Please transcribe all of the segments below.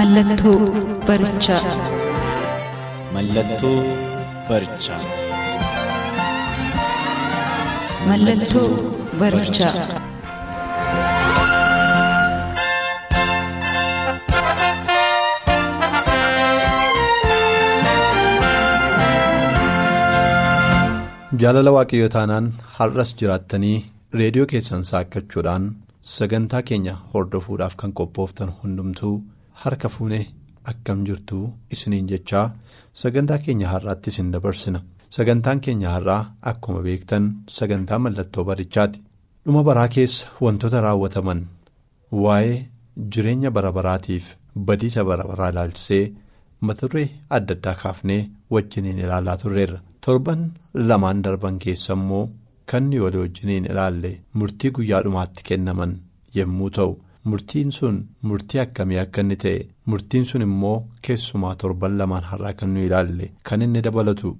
Mallattoo barichaa. Mallattoo barichaa. Mallattoo barichaa. Jaalala waaqayyoo taanaan har'as jiraattanii reediyoo keessan saakkachuudhaan sagantaa keenya hordofuudhaaf kan qophooftan hundumtuu harka fuunee akkam jirtuu isiniin jechaa? Sagantaa keenya har'aatti isin dabarsina. Sagantaan keenya har'aa akkuma beektan sagantaa mallattoo barichaati. Dhuma baraa keessa wantoota raawwataman waa'ee jireenya bara baraatiif badiisa bara baraa ilaalchisee mata duree adda addaa kaafnee wajjiniin ilaalaa turreerra. Torban lamaan darban keessa immoo kan walii wajjiniin ilaalle murtii guyyaa dhumaatti kennaman yommuu ta'u. Murtiin sun murtii akkamii akka inni ta'e murtiin sun immoo keessumaa torban lamaan har'aa kan nu ilaalle kan inni dabalatu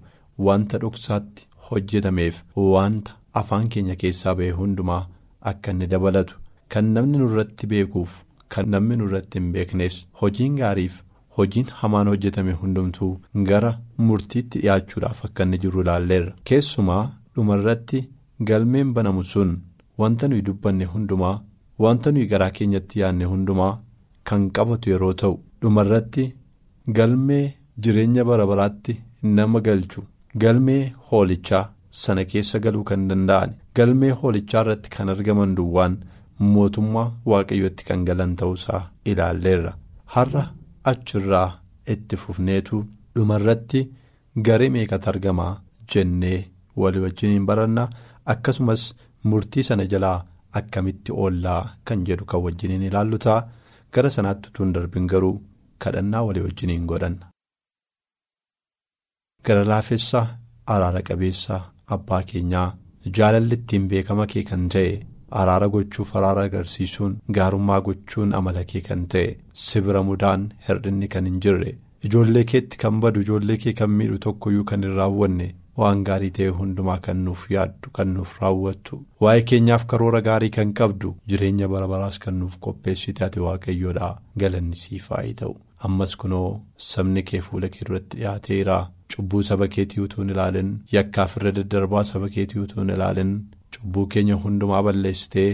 wanta dhoksaatti hojjetameef wanta afaan keenya keessaa ba'e hundumaa akka inni dabalatu kan namni nurratti beekuuf kan namni nurratti hin beeknes hojiin gaariif hojiin hamaan hojjetame hundumtuu gara murtiitti dhiyaachuudhaaf akka inni jiru ilaalleerra keessumaa dhumarratti galmeen banamu sun wanta nuyi dubbanne hundumaa. Wanta nuyi garaa keenyatti yaadne hundumaa kan qabatu yeroo ta'u dhumarratti galmee jireenya bara baraatti nama galchu galmee hoolichaa sana keessa galuu kan danda'an galmee hoolichaa irratti kan argaman duwwaan mootummaa waaqayyootti kan galan ta'uusaa ilaalleerra har'a achirraa itti fufneetu dhumarratti garee meeqatu argamaa jennee walii wajjiniin barannaa akkasumas murtii sana jalaa. Akkamitti oollaa kan jedhu kan wajjiniin ilaallu ta'a gara sanaatti hin darbin garuu kadhannaa walii wajjiniin godhanna. Gara laafessaa araara qabeessaa abbaa keenyaa jaalalli ittiin beekama kee kan ta'e araara gochuuf araara agarsiisuun gaarummaa gochuun amala kee kan ta'e sibira mudaan hir'inni kan hin jirre ijoollee keetti kan badu ijoollee kee kan miidhu tokkoyyuu kan hin raawwanne. Waan gaarii ta'e hundumaa kan nuuf yaaddu kan nuuf raawwattu waa'ee keenyaaf karoora gaarii kan qabdu jireenya bara baraas kan nuuf qopheessite ati waaqayyoodha galanni siif haa ta'u ammas kunoo sabni kee fuula kee duratti dhiyaateera cubbuu saba keetii utuu hin ilaalin yakkaaf irra daddarbaa saba keetii utuu hin ilaalin cubbuu keenya hundumaa balleessitee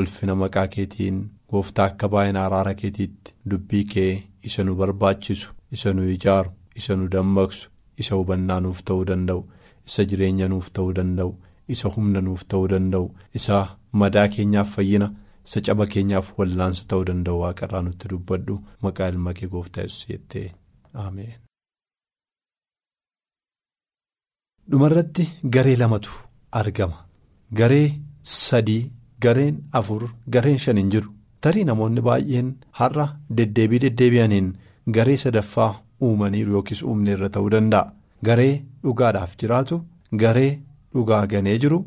ulfina maqaa keetiin gooftaa akka baay'ina araara keetiitti dubbii kee isa nu barbaachisu isa nu ijaaru isa nu dammaqsu. Isa hubannaa nuuf ta'uu danda'u isa jireenya nuuf ta'uu danda'u isa humna nuuf ta'uu danda'u isa madaa keenyaaf fayyina isa caba keenyaaf wallaansa ta'uu danda'u waaqarraa nutti dubbadhu maqaa ilma kee gooftaa yesuus jettee ameen. dhumarratti garee lamatu argama garee sadii gareen afur gareen shan hin jiru tarii namoonni baay'een har'a deddeebii deddeebi'aniin garee sadaffaa. Uumaniiru yookiis uumne irra ta'uu danda'a. Garee dhugaadhaaf jiraatu garee dhugaa ganee jiru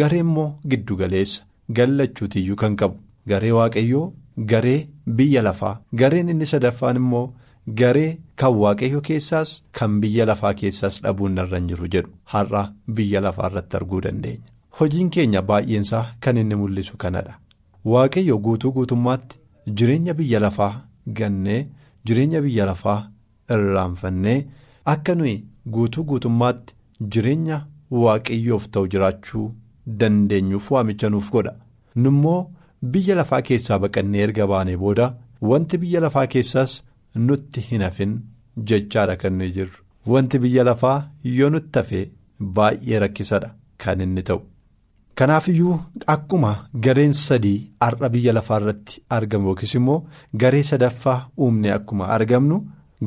garee immoo giddu galeessa gallachuutiyyuu kan qabu. Garee waaqayyoo garee biyya lafaa gareen inni sadaffaan immoo garee kan waaqayyo keessaas kan biyya lafaa keessaas dhabuun narra hin jiru jedhu. Har'a biyya lafaa irratti arguu dandeenya. Hojiin keenya baay'eensaa kan inni mul'isu kanadha. Waaqayyo guutuu guutummaatti jireenya biyya lafaa gannee jireenya biyya lafaa. Irraanfannee akka nuyi guutuu guutummaatti jireenya waaqayyoof ta'u jiraachuu dandeenyuuf waamicha nuuf godha nummoo biyya lafaa keessaa baqannee erga baanee booda wanti biyya lafaa keessaas nutti hin hafin jechaadha kan nuyi jirru wanti biyya lafaa yoo nutti hafe baay'ee rakkisadha kan inni ta'u. Kanaafiyyuu akkuma gareen sadii har'a biyya lafaa irratti argamu yookiis immoo garee sadaffaa uumne akkuma argamnu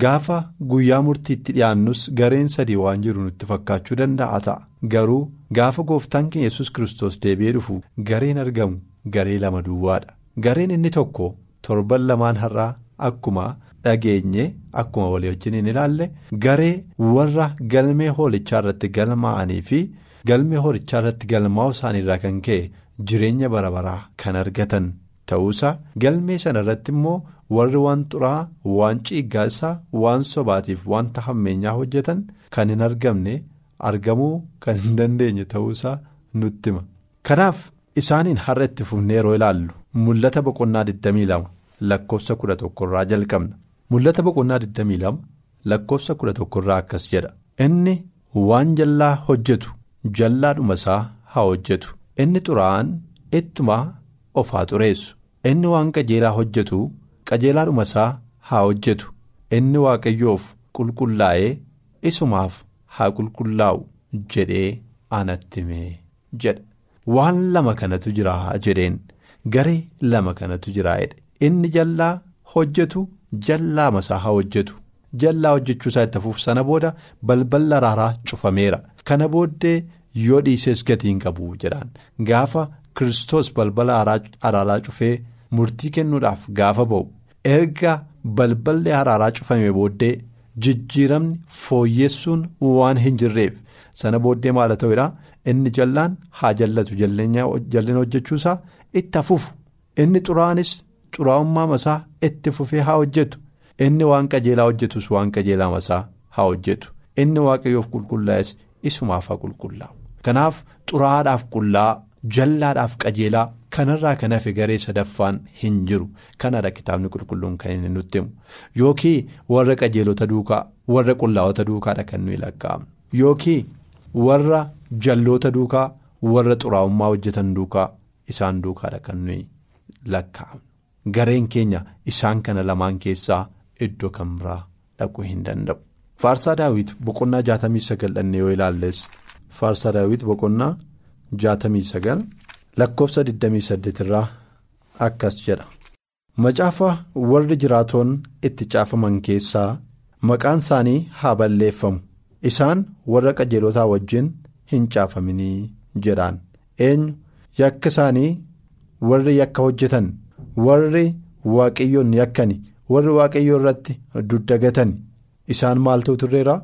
gaafa guyyaa murtiitti dhiyaannus gareen sadii waan jiru nutti fakkaachuu danda'a ta'a. Garuu gaafa gooftaan keenya yesus kristos deebi'ee dhufu gareen argamu garee lama duwwaadha gareen inni tokko torban lamaan har'aa akkuma dhageenye akkuma walii wajjin hin ilaalle garee warra galmee hoolichaa irratti galmaa'anii fi galmee hoolichaa irratti galmaa'uu isaaniirraa kan ka'e jireenya bara baraa kan argatan ta'uusaa galmee sana irratti immoo warri waan xuraa waan ciiggaasaa waan sobaatiif wanta hammeenyaa hojjetan kan hin argamne argamuu kan hin dandeenye ta'uusaa nutti hima. kanaaf isaaniin har'a itti fufnee yeroo ilaallu mul'ata boqonnaa 22 lakkoofsa 11 irraa jalqabna. Mul'ata boqonnaa 22 lakkoofsa 11 irraa akkas jedha. Inni waan jallaa hojjetu jallaadhuma isaa haa hojjetu. Inni xuraa'aan ittuma of haa xureessu. Inni waan qajeelaa hojjetu qajeelaadhuma isaa haa hojjetu. Inni waaqayyoof qulqullaa'ee isumaaf haa qulqullaa'u jedhee anatti himee jedha. Waan lama kanatu jira jedheen. Garee lama kanatu jira inni jallaa hojjetu jallaama isaa haa hojjetu. Jallaa hojjechuu isaa itti fuuf sana booda balballi araaraa cufameera. Kana booddee yoo dhiisees gatiin qabu jedhaan. Gaafa kristos balbala araaraa cufee murtii kennuudhaaf gaafa ba'u erga balballi araaraa cufame booddee jijjiiramni fooyyessuun waan hin jirreef. Sana booddee maal ta'uudha inni jallaan haa jallatu. Jallina hojjechuusaa itti hafuuf inni xuraa'anis xuraa'ummaa masaa itti fufee haa hojjetu. Inni waan qajeelaa hojjetus waan qajeelaa masaa haa hojjetu. Inni waaqayyoof qulqullaa'es isumaaf haa qulqullaa'u. Kanaaf xuraa'aadhaaf qullaa jallaadhaaf qajeelaa kanarraa kan hafe garee sadaffaan hin jiru. Kanadha kitaabni qulqulluun kan inni nutti himu yookiin warra qajeelota duukaa warra qullaa'ota duukaadha kan nuyi lakkaa'amnu yookiin warra jalloota duukaa warra xuraa'ummaa hojjetan duukaa isaan duukaadha kan nuyi lakkaa'amnu gareen keenya isaan kana lamaan keessaa iddoo kan biraa dhaquu hin danda'u. Faarsaa daawwit boqonnaa jaatamii sagal dhannee yoo ilaalles faarsaa daawwit boqonnaa jaatamii sagal lakkoofsa 28 irraa akkas jedha. Macaafa warri jiraatoon itti caafaman keessaa maqaan isaanii haa balleeffamu. Isaan warra qajeelotaa wajjin hin caafaminii jedhaan. Eenyu? Yakka isaanii warri yakka hojjetan warri waaqayyoon yakkani warri waaqayyoo irratti duddagatan isaan maaltu turreera?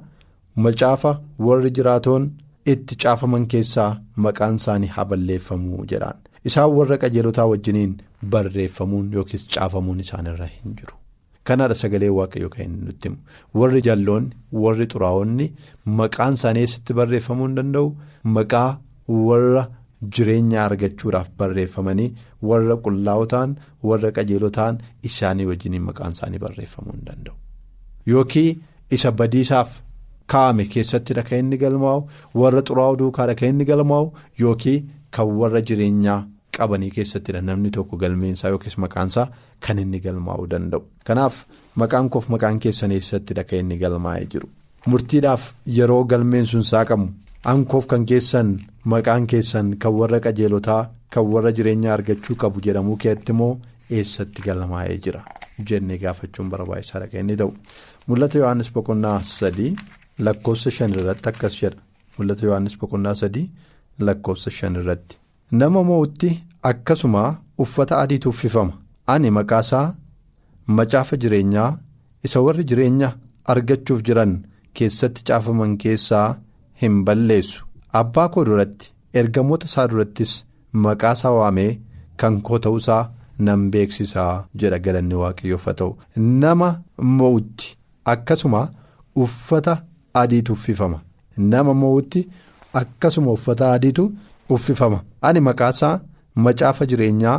Macaafa warri jiraatoon itti caafaman keessaa maqaan isaanii haa balleeffamu jedhaan isaan warra qajeelotaa wajjiniin barreeffamuun yookiis caafamuun isaanirra hin jiru. Kanaadha sagalee waaqayyoo kan inni nutti himu warri jalloonni warri xuraa'onni maqaan isaanii eessatti barreeffamuu hin danda'u maqaa warra jireenya argachuudhaaf barreeffamanii warra qullaa'otaan warra qajeelotaan isaanii wajjiniin maqaan isaanii barreeffamuu hin danda'u. Yookiin isa badiisaaf kaa'ame keessattidha kan inni galmaa'u warra xuraa'oo duukaadha kan inni galmaa'u yookiin kan warra jireenyaa qabanii keessattidha namni tokko galmeensaa yookiis maqaansaa kan inni galmaa'uu danda'u. Kanaaf maqaan koof maqaan keessan eessattidha kan inni galmaa'ee jiru. Murtiidhaaf yeroo galmeen sun saaqamu ankoof kan keessan maqaan keessan kan warra qajeelotaa kan warra jireenyaa argachuu qabu jedhamuu keetti immoo eessatti galmaa'ee jira jennee gaafachuun barbaachisaadha kan inni ta'u. Mul'ata Yohaannis boqonnaa sadii lakkoofsa shan irratti akkas jedha. Mul'ata Yohaannis boqonnaa sadii lakkoofsa shan irratti. Nama moo'utti akkasuma uffata adiitu uffifama. Ani maqaasaa macaafa jireenyaa isa warri jireenya argachuuf jiran keessatti caafaman keessaa hin balleessu. Abbaa koo duratti ergamoota isaa durattis maqaasaa waamee kan koo ta'uusaa nan beeksisaa jedha galanni waaqayyoof haa ta'u. Nama moo'utti akkasuma uffata adiitu uffifama. Nama moo'utti akkasuma uffata adiitu uffifama. Ani maqaasaa macaafa jireenyaa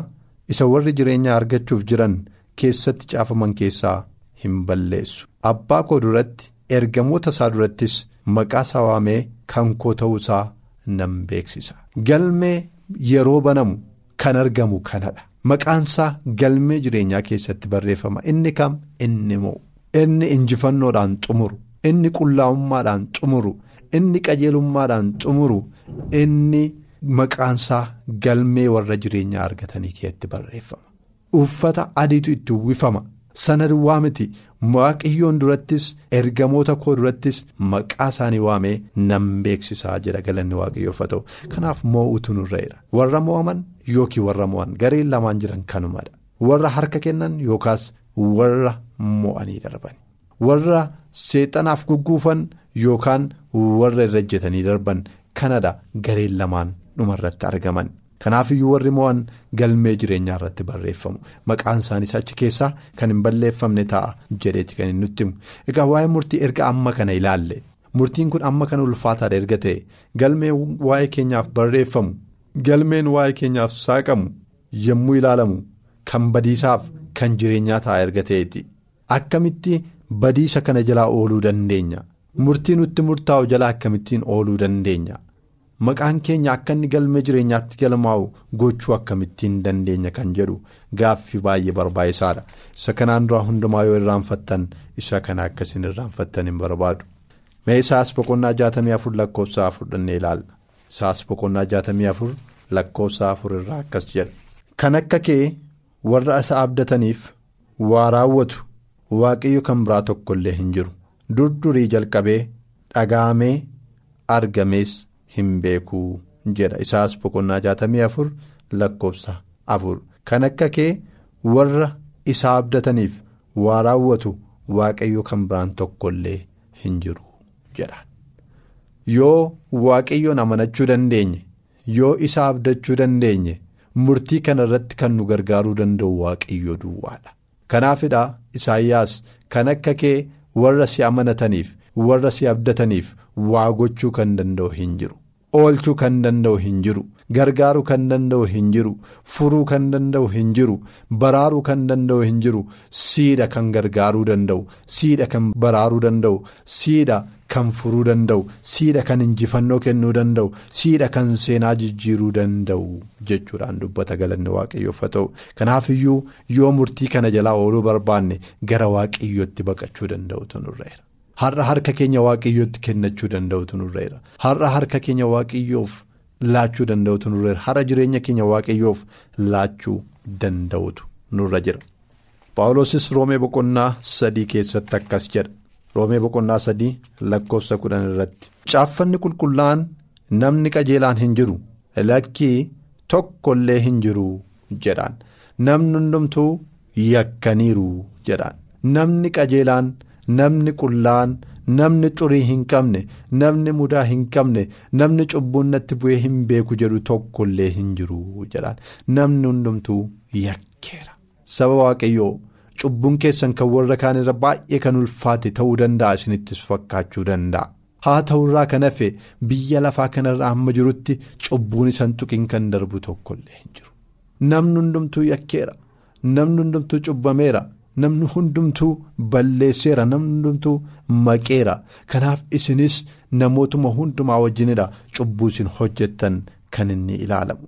isa warri jireenya argachuuf jiran keessatti caafaman keessaa hin balleessu. Abbaa koo duratti ergamoota isaa durattis maqaasaa waamee kan koo ta'uusaa nan beeksisa. Galmee yeroo banamu kan argamu kanadha. Maqaansaa galmee jireenyaa keessatti barreeffama. Inni kam inni moo'u. Inni injifannoodhaan xumuru. Inni qullaa'ummaadhaan xumuru. Inni qajeelummaadhaan xumuru. Inni maqaansaa galmee warra jireenyaa argatanii keessatti barreeffama. Uffata adiitu itti uwwifama. sana duwwaa miti waaqayyoon durattis ergamoota koo durattis maqaa isaanii waamee nan beeksisaa jedha galanni waaqayyoof haa ta'u kanaaf moo'utu nurreera warra moo'aman yookiin warra moo'an gareen lamaan jiran kanumadha warra harka kennan yookaas warra moo'anii darban warra seexanaaf gugguufan yookaan warra irra ejjetanii darban kanadha gareen lamaan dhumarratti argaman. Kanaafiyyuu warri moo'an galmee jireenyaa irratti barreeffamu. Maqaan isaaniis achi keessaa kan hin balleeffamne ta'a jedheeti kan hin nutti himu. Egaa waa'ee murtii erga amma kana ilaalle? Murtiin kun amma kana ulfaataadha erga ta'e. Galmee waa'ee keenyaaf barreeffamu galmeen waa'ee keenyaaf saaqamu yommuu ilaalamu kan badiisaaf kan jireenyaa ta'a erga ta'eeti. Akkamitti badiisa kana jalaa ooluu dandeenya murtii nutti murtaa'u jalaa akkamittiin ooluu dandeenya. Maqaan keenya akka inni galmee jireenyaatti galmaa'u gochuu akkamittiin dandeenya kan jedhu gaaffii baay'ee barbaachisaadha. Isa kanaan duraa hundumaa yoo irraanfattan isa kana akkasiin irraanfattan hin barbaadu. Mee isaas boqonnaa jaatamii afur lakkoofsa afur dhannee ilaalla. Isaas boqonnaa jaatamii afur lakkoofsa afur irraa akkas jedha. Kan akka kee warra isa abdataniif waa raawwatu waaqayyo kan biraa tokko illee hin jiru. Durdurii jalqabee dhagaamee argamees. hin beekuu jedha isaas boqonnaa jaatamii afur lakkoofsa afur kan akka kee warra isaa abdataniif waa raawwatu waaqayyo kan biraan tokkollee hin jiru jedha yoo waaqayyoon amanachuu dandeenye yoo isa abdachuu dandeenye murtii kana irratti kan nu gargaaruu danda'u waaqayyo duwwaadha kanaafidha isaayyaas kan akka kee warra si amanataniif warra si abdataniif waa gochuu kan danda'u hin jiru. oolchuu kan danda'u hin jiru gargaaruu kan danda'u hin jiru furuu kan danda'u hin jiru baraaruu kan danda'u hin jiru siidha kan gargaaruu danda'u siidha kan baraaruu danda'u siidha kan furuu danda'u siidha kan injifannoo kennuu danda'u siidha kan seenaa jijjiiruu danda'u jechuudhaan dubbata galanni waaqayyoof haa ta'u kanaafiyyuu yoo murtii kana jalaa ooluu barbaanne gara waaqayyootti baqachuu danda'utu nurreera. Har'a harka keenya waaqayyootti kennachuu danda'utu nurreera. Har'a harka keenya waaqayyoof laachuu danda'utu nurreera. Har'a jireenya keenya waaqayyoof laachuu danda'utu nurra jira. Paawulosis Roomee boqonnaa sadii keessatti akkas jedha. Roomee boqonnaa sadii lakkoofsa kudhan irratti. Caaffanni qulqullaa'an namni qajeelaan hin jiru. Lakkii tokkollee hin jiru jedhaan. Namni hundumtuu yakkaniiru jedhaan. Namni qajeelaan. Namni qullaan namni xurii hin qabne namni mudaa hin qabne namni cubbuun natti bu'ee hin beeku jedhu tokkollee hin jiru jedhaan namni hundumtuu yakkeera. Saba waaqayyoo cubbuun keessan kan warra kaan irra baay'ee kan ulfaate ta'uu danda'a isinittis fakkaachuu danda'a. Haa ta'urraa kan hafe biyya lafaa kanarraa amma jirutti cubbuun isan tuqiin kan darbu tokkollee hin jiru. Namni hundumtuu yakkeera. Namni hundumtuu cubbameera. Namni hundumtuu balleesseera namni hundumtuu maqeera. Kanaaf isinis namootuma hundumaa wajjinidha cubbuu isin hojjettan kan inni ilaalamu.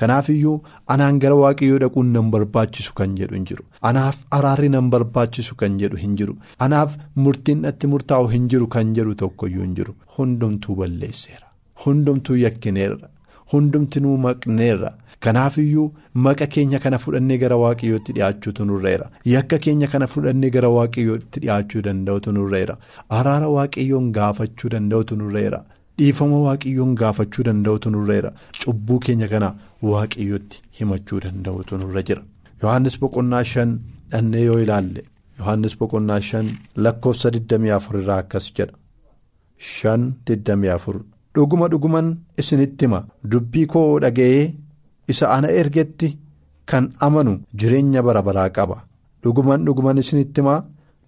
Kanaaf iyyuu anaan gara waaqayyoo dhaquun nan barbaachisu kan jedhu hin jiru. Anaaf araarri nan barbaachisu kan jedhu hin jiru. Anaaf murtiin natti murtaa'u hin jiru kan jedhu tokkoyyuu hin jiru. Hundumtuu balleesseera. Hundumtuu yakkineerra hundumtinuu maqneerra. Kanaaf iyyuu maqa keenya kana fudhannee gara waaqayyootti dhiyaachuutu nurreera. Yakka keenya kana fudhannee gara waaqayyootti dhiyaachuu danda'utu nurreera. Araara waaqayyoon gaafachuu danda'utu nurreera. Dhiifama waaqayyoon gaafachuu danda'utu nurreera. Cubbuu keenya kana waaqayyootti himachuu danda'utu nurra jira. Yohannis boqonnaa shan dhannee yoo ilaalle. Yohannis boqonnaa shan lakkoofsa 24 irraa akkas jedha. Shan 24 dhuguma dhuguman isinitti hima. Dubbii koo dhaga'ee. isa ana ergetti kan amanu jireenya bara baraa qaba. Dhuguman dhuguman isinitti himaa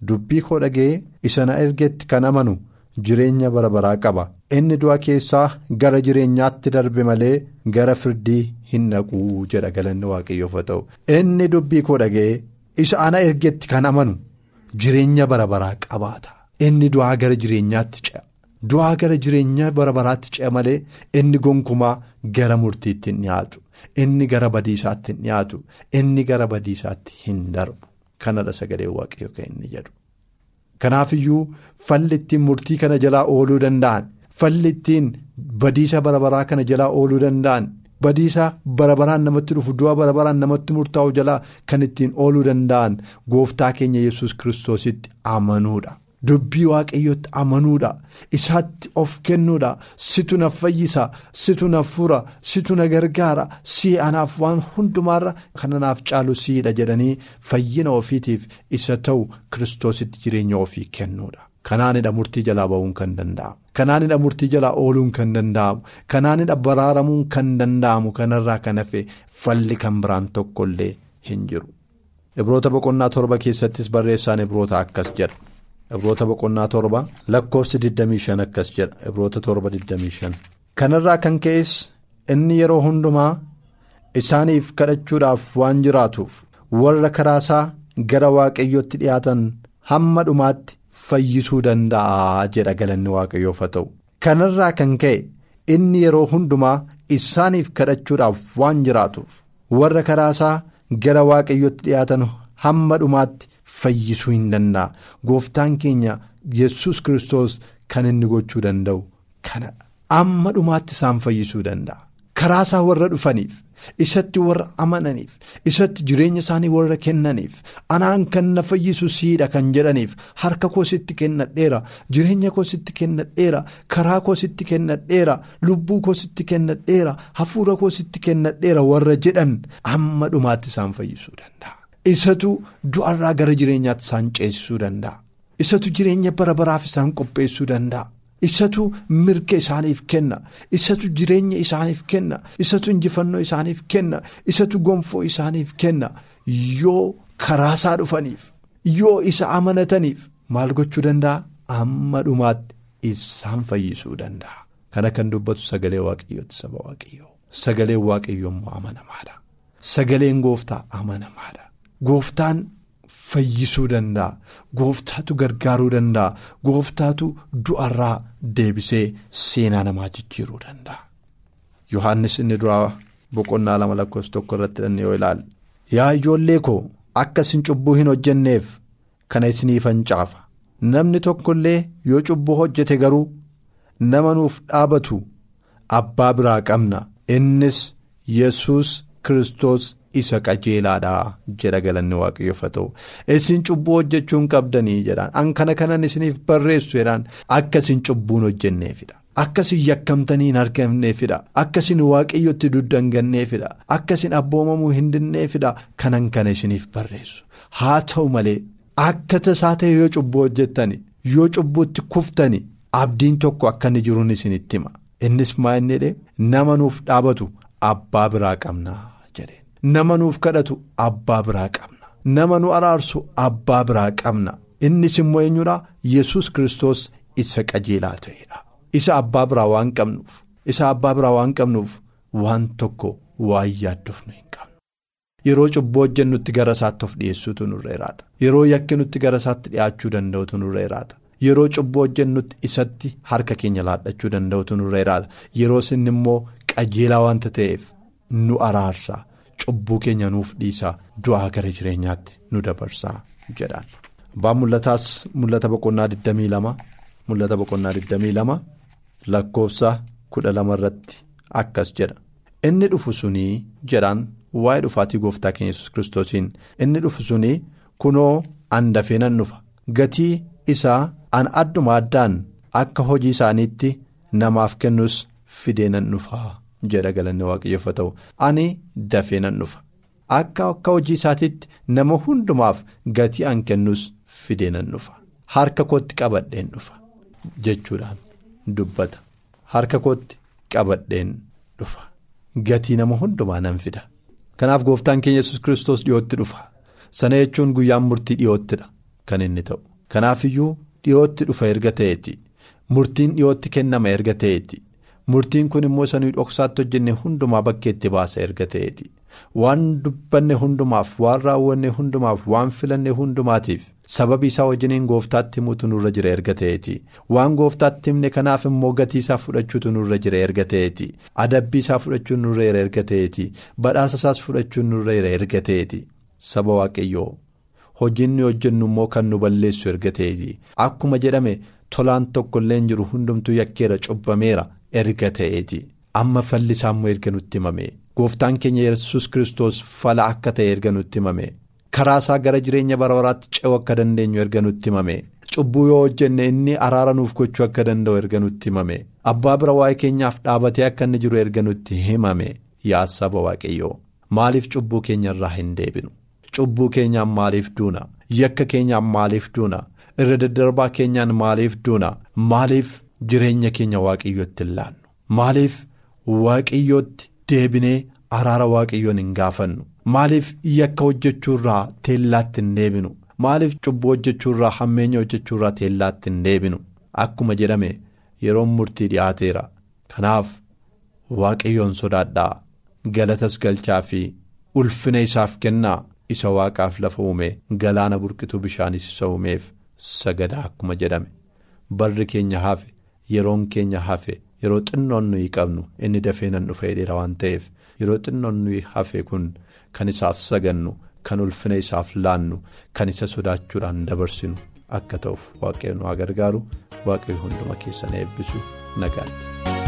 dubbii koo dhaga'ee isa na ergetti kan amanu jireenya bara baraa qaba. Inni du'a keessaa gara jireenyaatti darbe malee gara firdii hin dhaquu jedha galanni waaqayyoof ta'u. Inni dubbii koo dhaga'ee isa ana ergetti kan amanu jireenya bara baraa qabaata. Inni du'aa gara jireenyaatti ce'a. Du'aa gara jireenya bara baraatti ce'a malee inni gonkumaa gara murtiitti hin dhiyaatu inni gara badiisaatti hin dhiyaatu inni gara badiisaatti hin darbu kanadha sagalee waaqayyo kan inni jedhu. Kanaaf iyyuu falli ittiin murtii kana jalaa ooluu danda'an falli ittiin badiisa bara baraa kana jalaa ooluu danda'an badiisa bara baraan namatti dhufu du'a bara baraan namatti murtaa'u jalaa kan ittiin ooluu danda'an gooftaa keenya yesus kiristoositti amanuudha. Dubbii waaqayyootti amanuudha isaatti of kennuudha situ na fayyisa situ na fura situ na gargaara si anaaf waan hundumaarra kananaaf caalu siidha jedhanii fayyina ofiitiif isa ta'u kiristoositti jireenya ofii kennuudha. Kanaanidha murtii jalaa ba'uun kan danda'amu kanaanidha murtii jalaa ooluun kan danda'amu kanaanidha baraaramuun kan danda'amu kanarraa kan hafe falli kan biraan tokkollee hin jiru. Ibroota boqonnaa torba keessattis barreessaan ibroota akkas jedha. Ibroota boqonnaa torba lakkoofsi 25 akkas jedha Ibroota torba 25. Kanarraa kan ka'es inni yeroo hundumaa isaaniif kadhachuudhaaf waan jiraatuuf warra karaasaa gara waaqayyootti dhiyaatan hamma dhumaatti fayyisuu danda'a jedha galanni waaqayyoof haa ta'u. Kanarraa kan ka'e inni yeroo hundumaa isaaniif kadhachuudhaaf waan jiraatuuf warra karaasaa gara waaqayyootti dhiyaatan hamma dhumaatti. Fayyisuu hin danda'a gooftaan keenya yesus kristos kan inni gochuu danda'u kanadha amma dhumaatti isaan fayyisuu danda'a karaa isaa warra dhufaniif isatti warra amananiif isatti jireenya isaanii warra kennaniif anaan kan na fayyisu siidha kan jedhaniif harka koo sitti kennadheera jireenya koo sitti kennadheera karaa koo sitti kennadheera lubbuu koo sitti kennadheera hafuura koo sitti kennadheera warra jedhan amma dhumaatti isaan fayyisuu danda'a. Isatu du'arraa gara jireenyaatti isaan ceesisuu danda'a. Isatu jireenya bara baraaf isaan qopheessuu danda'a. Isatu mirga isaaniif kenna. Isatu jireenya isaaniif kenna. Isatu injifannoo isaaniif kenna. Isatu gonfoo isaaniif kenna. Yoo karaasaa dhufaniif yoo isa amanataniif maal gochuu danda'a? Amma dhumaatti isaan fayyisuu danda'a. Kana kan dubbatu sagalee waaqayyooti saba waaqayyoo. Sagaleen waaqayyoo immoo amanamaadha. Sagaleen gooftaa amanamaadha. Gooftaan fayyisuu danda'a. Gooftaatu gargaaruu danda'a. Gooftaatu du'arraa deebisee seenaa namaa jijjiiruu danda'a. Yohaannis inni duraa boqonnaa lama lakkoofsa tokko irratti dhanne yoo ilaalle. Yaa ijoollee koo akka isin cubbuu hin hojjenneef kana isiniifan caafa. Namni tokko illee yoo cubbuu hojjete garuu nama nuuf dhaabatu abbaa biraa qabna. Innis yesus kristos isa qajeelaadha jedha galanni waaqayyoof haa ta'u isin cubbuu hojjechuu hin qabdanii jedhaan. An kana kanan isiniif barreessu jedhaan. Akka isin cubbuu hin hojjenneefidha akka isin yakkamtanii hin argamneefidha akka isin waaqayyotti duddanganneefidha akka isin abboomamuu hin dinneefidha kanan kana isiniif barreessu. Haa ta'u malee akka tasaa ta'e yoo cubbuu hojjettani yoo cubbuutti kuftani abdiin tokko akka inni jiruun isinitti hima. Innis maa inni nama nuuf dhaabatu abbaa biraa qabna. Nama nuuf kadhatu abbaa biraa qabna. Nama nu araarsu abbaa biraa qabna. Innis immoo eenyudha? Yesus kristos isa qajeelaa ta'edha. Isa abbaa biraa waan qabnuuf, isa abbaa biraa waan qabnuuf waan tokko waan yaaddofnu hin qabnu. Yeroo cubbuu hojjennutti gara isaatti of dhiyeessuutu nurra jiraata. Yeroo yakki nutti gara isaatti dhiyaachuu danda'utu nurra jiraata. Yeroo cubbuu hojjennutti isatti harka keenya laadhachuu danda'utu nurra jiraata. Yeroo inni immoo qajeelaa waanta ta'eef nu araarsa. Cubbuu keenya nuuf dhiisaa du'aa gara jireenyaatti nu dabarsaa jedhaan. Abbaan mul'ataas mul'ata boqonnaa 22 mul'ata boqonnaa 22 lakkoofsa 12 irratti akkas jedha. Inni dhufu sunii jedhaan waa'ee dhufaatii gooftaa keenya yesus kiristoosiin inni dhufu sunii kunoo an dafee dhufa gatii isaa an adduma addaan akka hojii isaaniitti namaaf kennus fidee nan dhufa. Jedha galanni waaqayyoof ta'u. Ani dafee nan dhufa. Akka akka hojii isaatiitti nama hundumaaf gatii an kennus fidee nan dhufa. Harka kootti qabadheen dhufa jechuudhaan dubbata. Harka kootti qabadheen dhufa. Gatii nama hundumaa nan fida. Kanaaf gooftaan keenya yesus kiristoos dhiyootti dhufa. Sana jechuun guyyaan murtii dhiyoottidha kan inni ta'u. Kanaaf iyyuu dhiyootti dhufa erga ta'eeti murtiin dhiyootti kennama erga ta'eeti. Murtiin kun immoo sanuu dhoksaatti hojjenne hundumaa bakkeetti baasa erga ta'eeti. Waan dubbanne hundumaaf, waan raawwanne hundumaaf, waan filanne hundumaatiif sababii isaa wajjiniin gooftaatti himuutu nurra jira erga ta'eeti. Waan gooftaatti himne kanaaf immoo gatii isaa fudhachuutu nurra jira erga ta'eeti. Adabbii isaa fudhachuun nurra jira erga ta'eeti. Badhaasa isaas fudhachuun nurra jira erga ta'eeti. Saba waaqayyoo hojiin hojjennu immoo kan nu balleessu erga ta'eeti. Akkuma jedhame tolaan tokko illee hin jiru hundumtuu yakkeera cubbameera. Erga ta'eeti. Amma fallisaa immoo erga nutti himame. Gooftaan keenya yesus kiristoos fala akka ta'e erga nutti himame. Karaa isaa gara jireenya bara baraatti ce'uu akka dandeenyu erga nutti himame. Cubbuu yoo hojjenne inni araara nuuf gochuu akka danda'u erga nutti himame. Abbaa bira waa'ee keenyaaf dhaabatee akka inni jiru erga nutti himame. Yaa saba waaqayyoo maaliif cubbuu keenya irraa hin deebinu? Cubbuu keenyaan maaliif duuna? Yakka keenyaan maaliif duuna? Irra daddarbaa keenyaan maaliif duuna? Maaliif jireenya keenya waaqayyootti hin laannu. Maaliif waaqayyootti deebinee araara waaqayyoon hin gaafannu? Maaliif yakka hojjechuurraa teellaatti hin deebinu? Maaliif cubbuu hojjechuurraa hammeenya hojjechuurraa teellaatti hin deebinu? Akkuma jedhame yeroon murtii dhiyaateera kanaaf waaqayyoon sodaadhaa. Galatas galchaa fi ulfina isaaf kennaa. Isa waaqaaf lafa uume galaana burqituu bishaanis isa uumeef sagadaa akkuma jedhame. Barri keenya hafe yeroon keenya hafe yeroo xinnoon nuyi qabnu inni dafee nan dhufa jedheera waan ta'eef. Yeroo xinnoon nuyi hafe kun kan isaaf sagannu kan ulfina isaaf laannu kan isa sodaachuudhaan dabarsinu. Akka ta'uuf waaqayyo nu haa gargaaru. Waaqayyo hunduma keessan eebbisu. Nagaatti.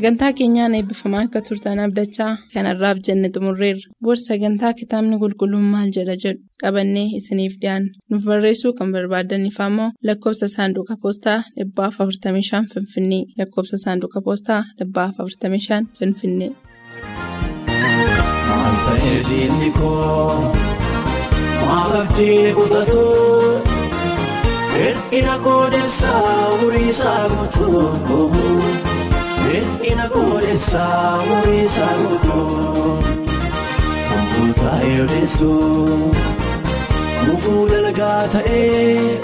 Sagantaa keenyaan eebbifamaa akka turtan abdachaa kanarraaf jenne xumurreerra. Booda sagantaa kitaabni qulqulluun maal jedha jedhu? Qabannee isiniif dhiyaanna. Nuuf barreessuu kan barbaadaniif ammoo lakkoofsa saanduqa poostaa 45 finfinnee. Lakkoofsa saanduqa poostaa 45 finfinnee. Hir'ina koodessaa muriisaa guutuu hir'ina koodessaa muriisaa guutuu wantoota eedeessuu gufuu dalgaa ta'ee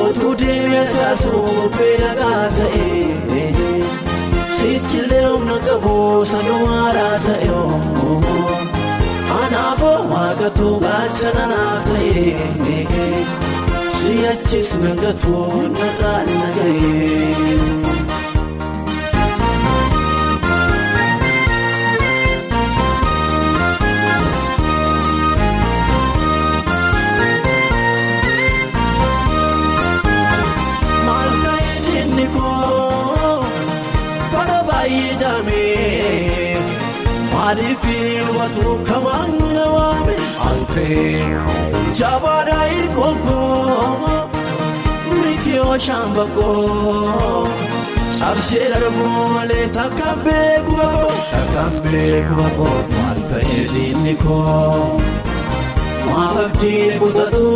otuu deemee saasuu beelagaa ta'ee. Sichillee humna qabu sanumaadhaa ta'e anaafoo waaqatu gaachana naaf ta'e si'achis nangatu narraan nagahee. Maaliif watu kamaan na waame altee jaabaadhaa hirkonkoo miti ooshaan bakkoo cabsee darbuu malee takkaan beeku bakkoo takkaan beeku bakkoo maal ta'ee diinni koo maaf abdii kutatu.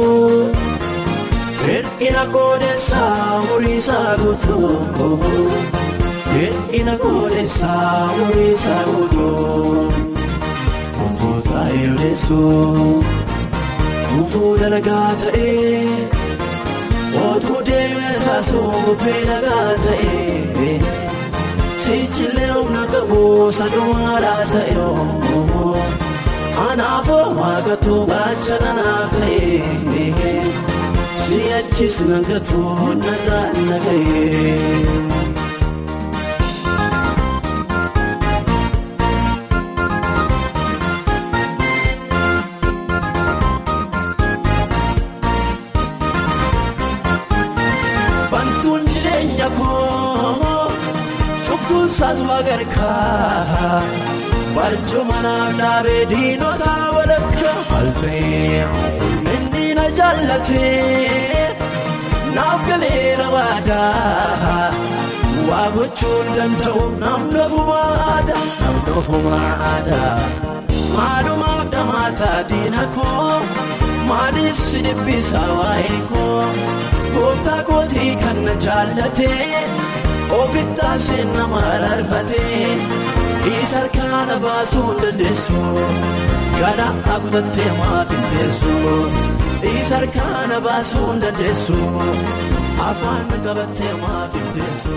Hir'ina koodessaa muriisaa guutuu hir'ina koodessaa muriisaa guutuu wantoota eedeessuu gufuu dalagaa ta'ee otuu deemee saasuu bubbee nagaa ta'ee sichillee humna qabu sanumaadhaa ta'e anaafoo waaqatu gaachana naaf ta'ee. si'achis nangatu narraan nagahee. Cuftuun saas waagarkaa barcuma naaf dhaabee diinota walakkaa altee inni na jaallatee naaf galeera waadaa waa gochuun danda'u namni ofumaadha namni ofumaadha maalumaaf dhamaataa diina koo maaliif si dhibbisa waa'ee koo gooftaa kootii kan na jaallatee ofittaa seen nama arfatee isa harkaana baasuu hin dandeessu. Gara akutattee maaf hin teessu isa harkaana baasuu hin dandeessu. Afaan qabattee maaf hin teessu.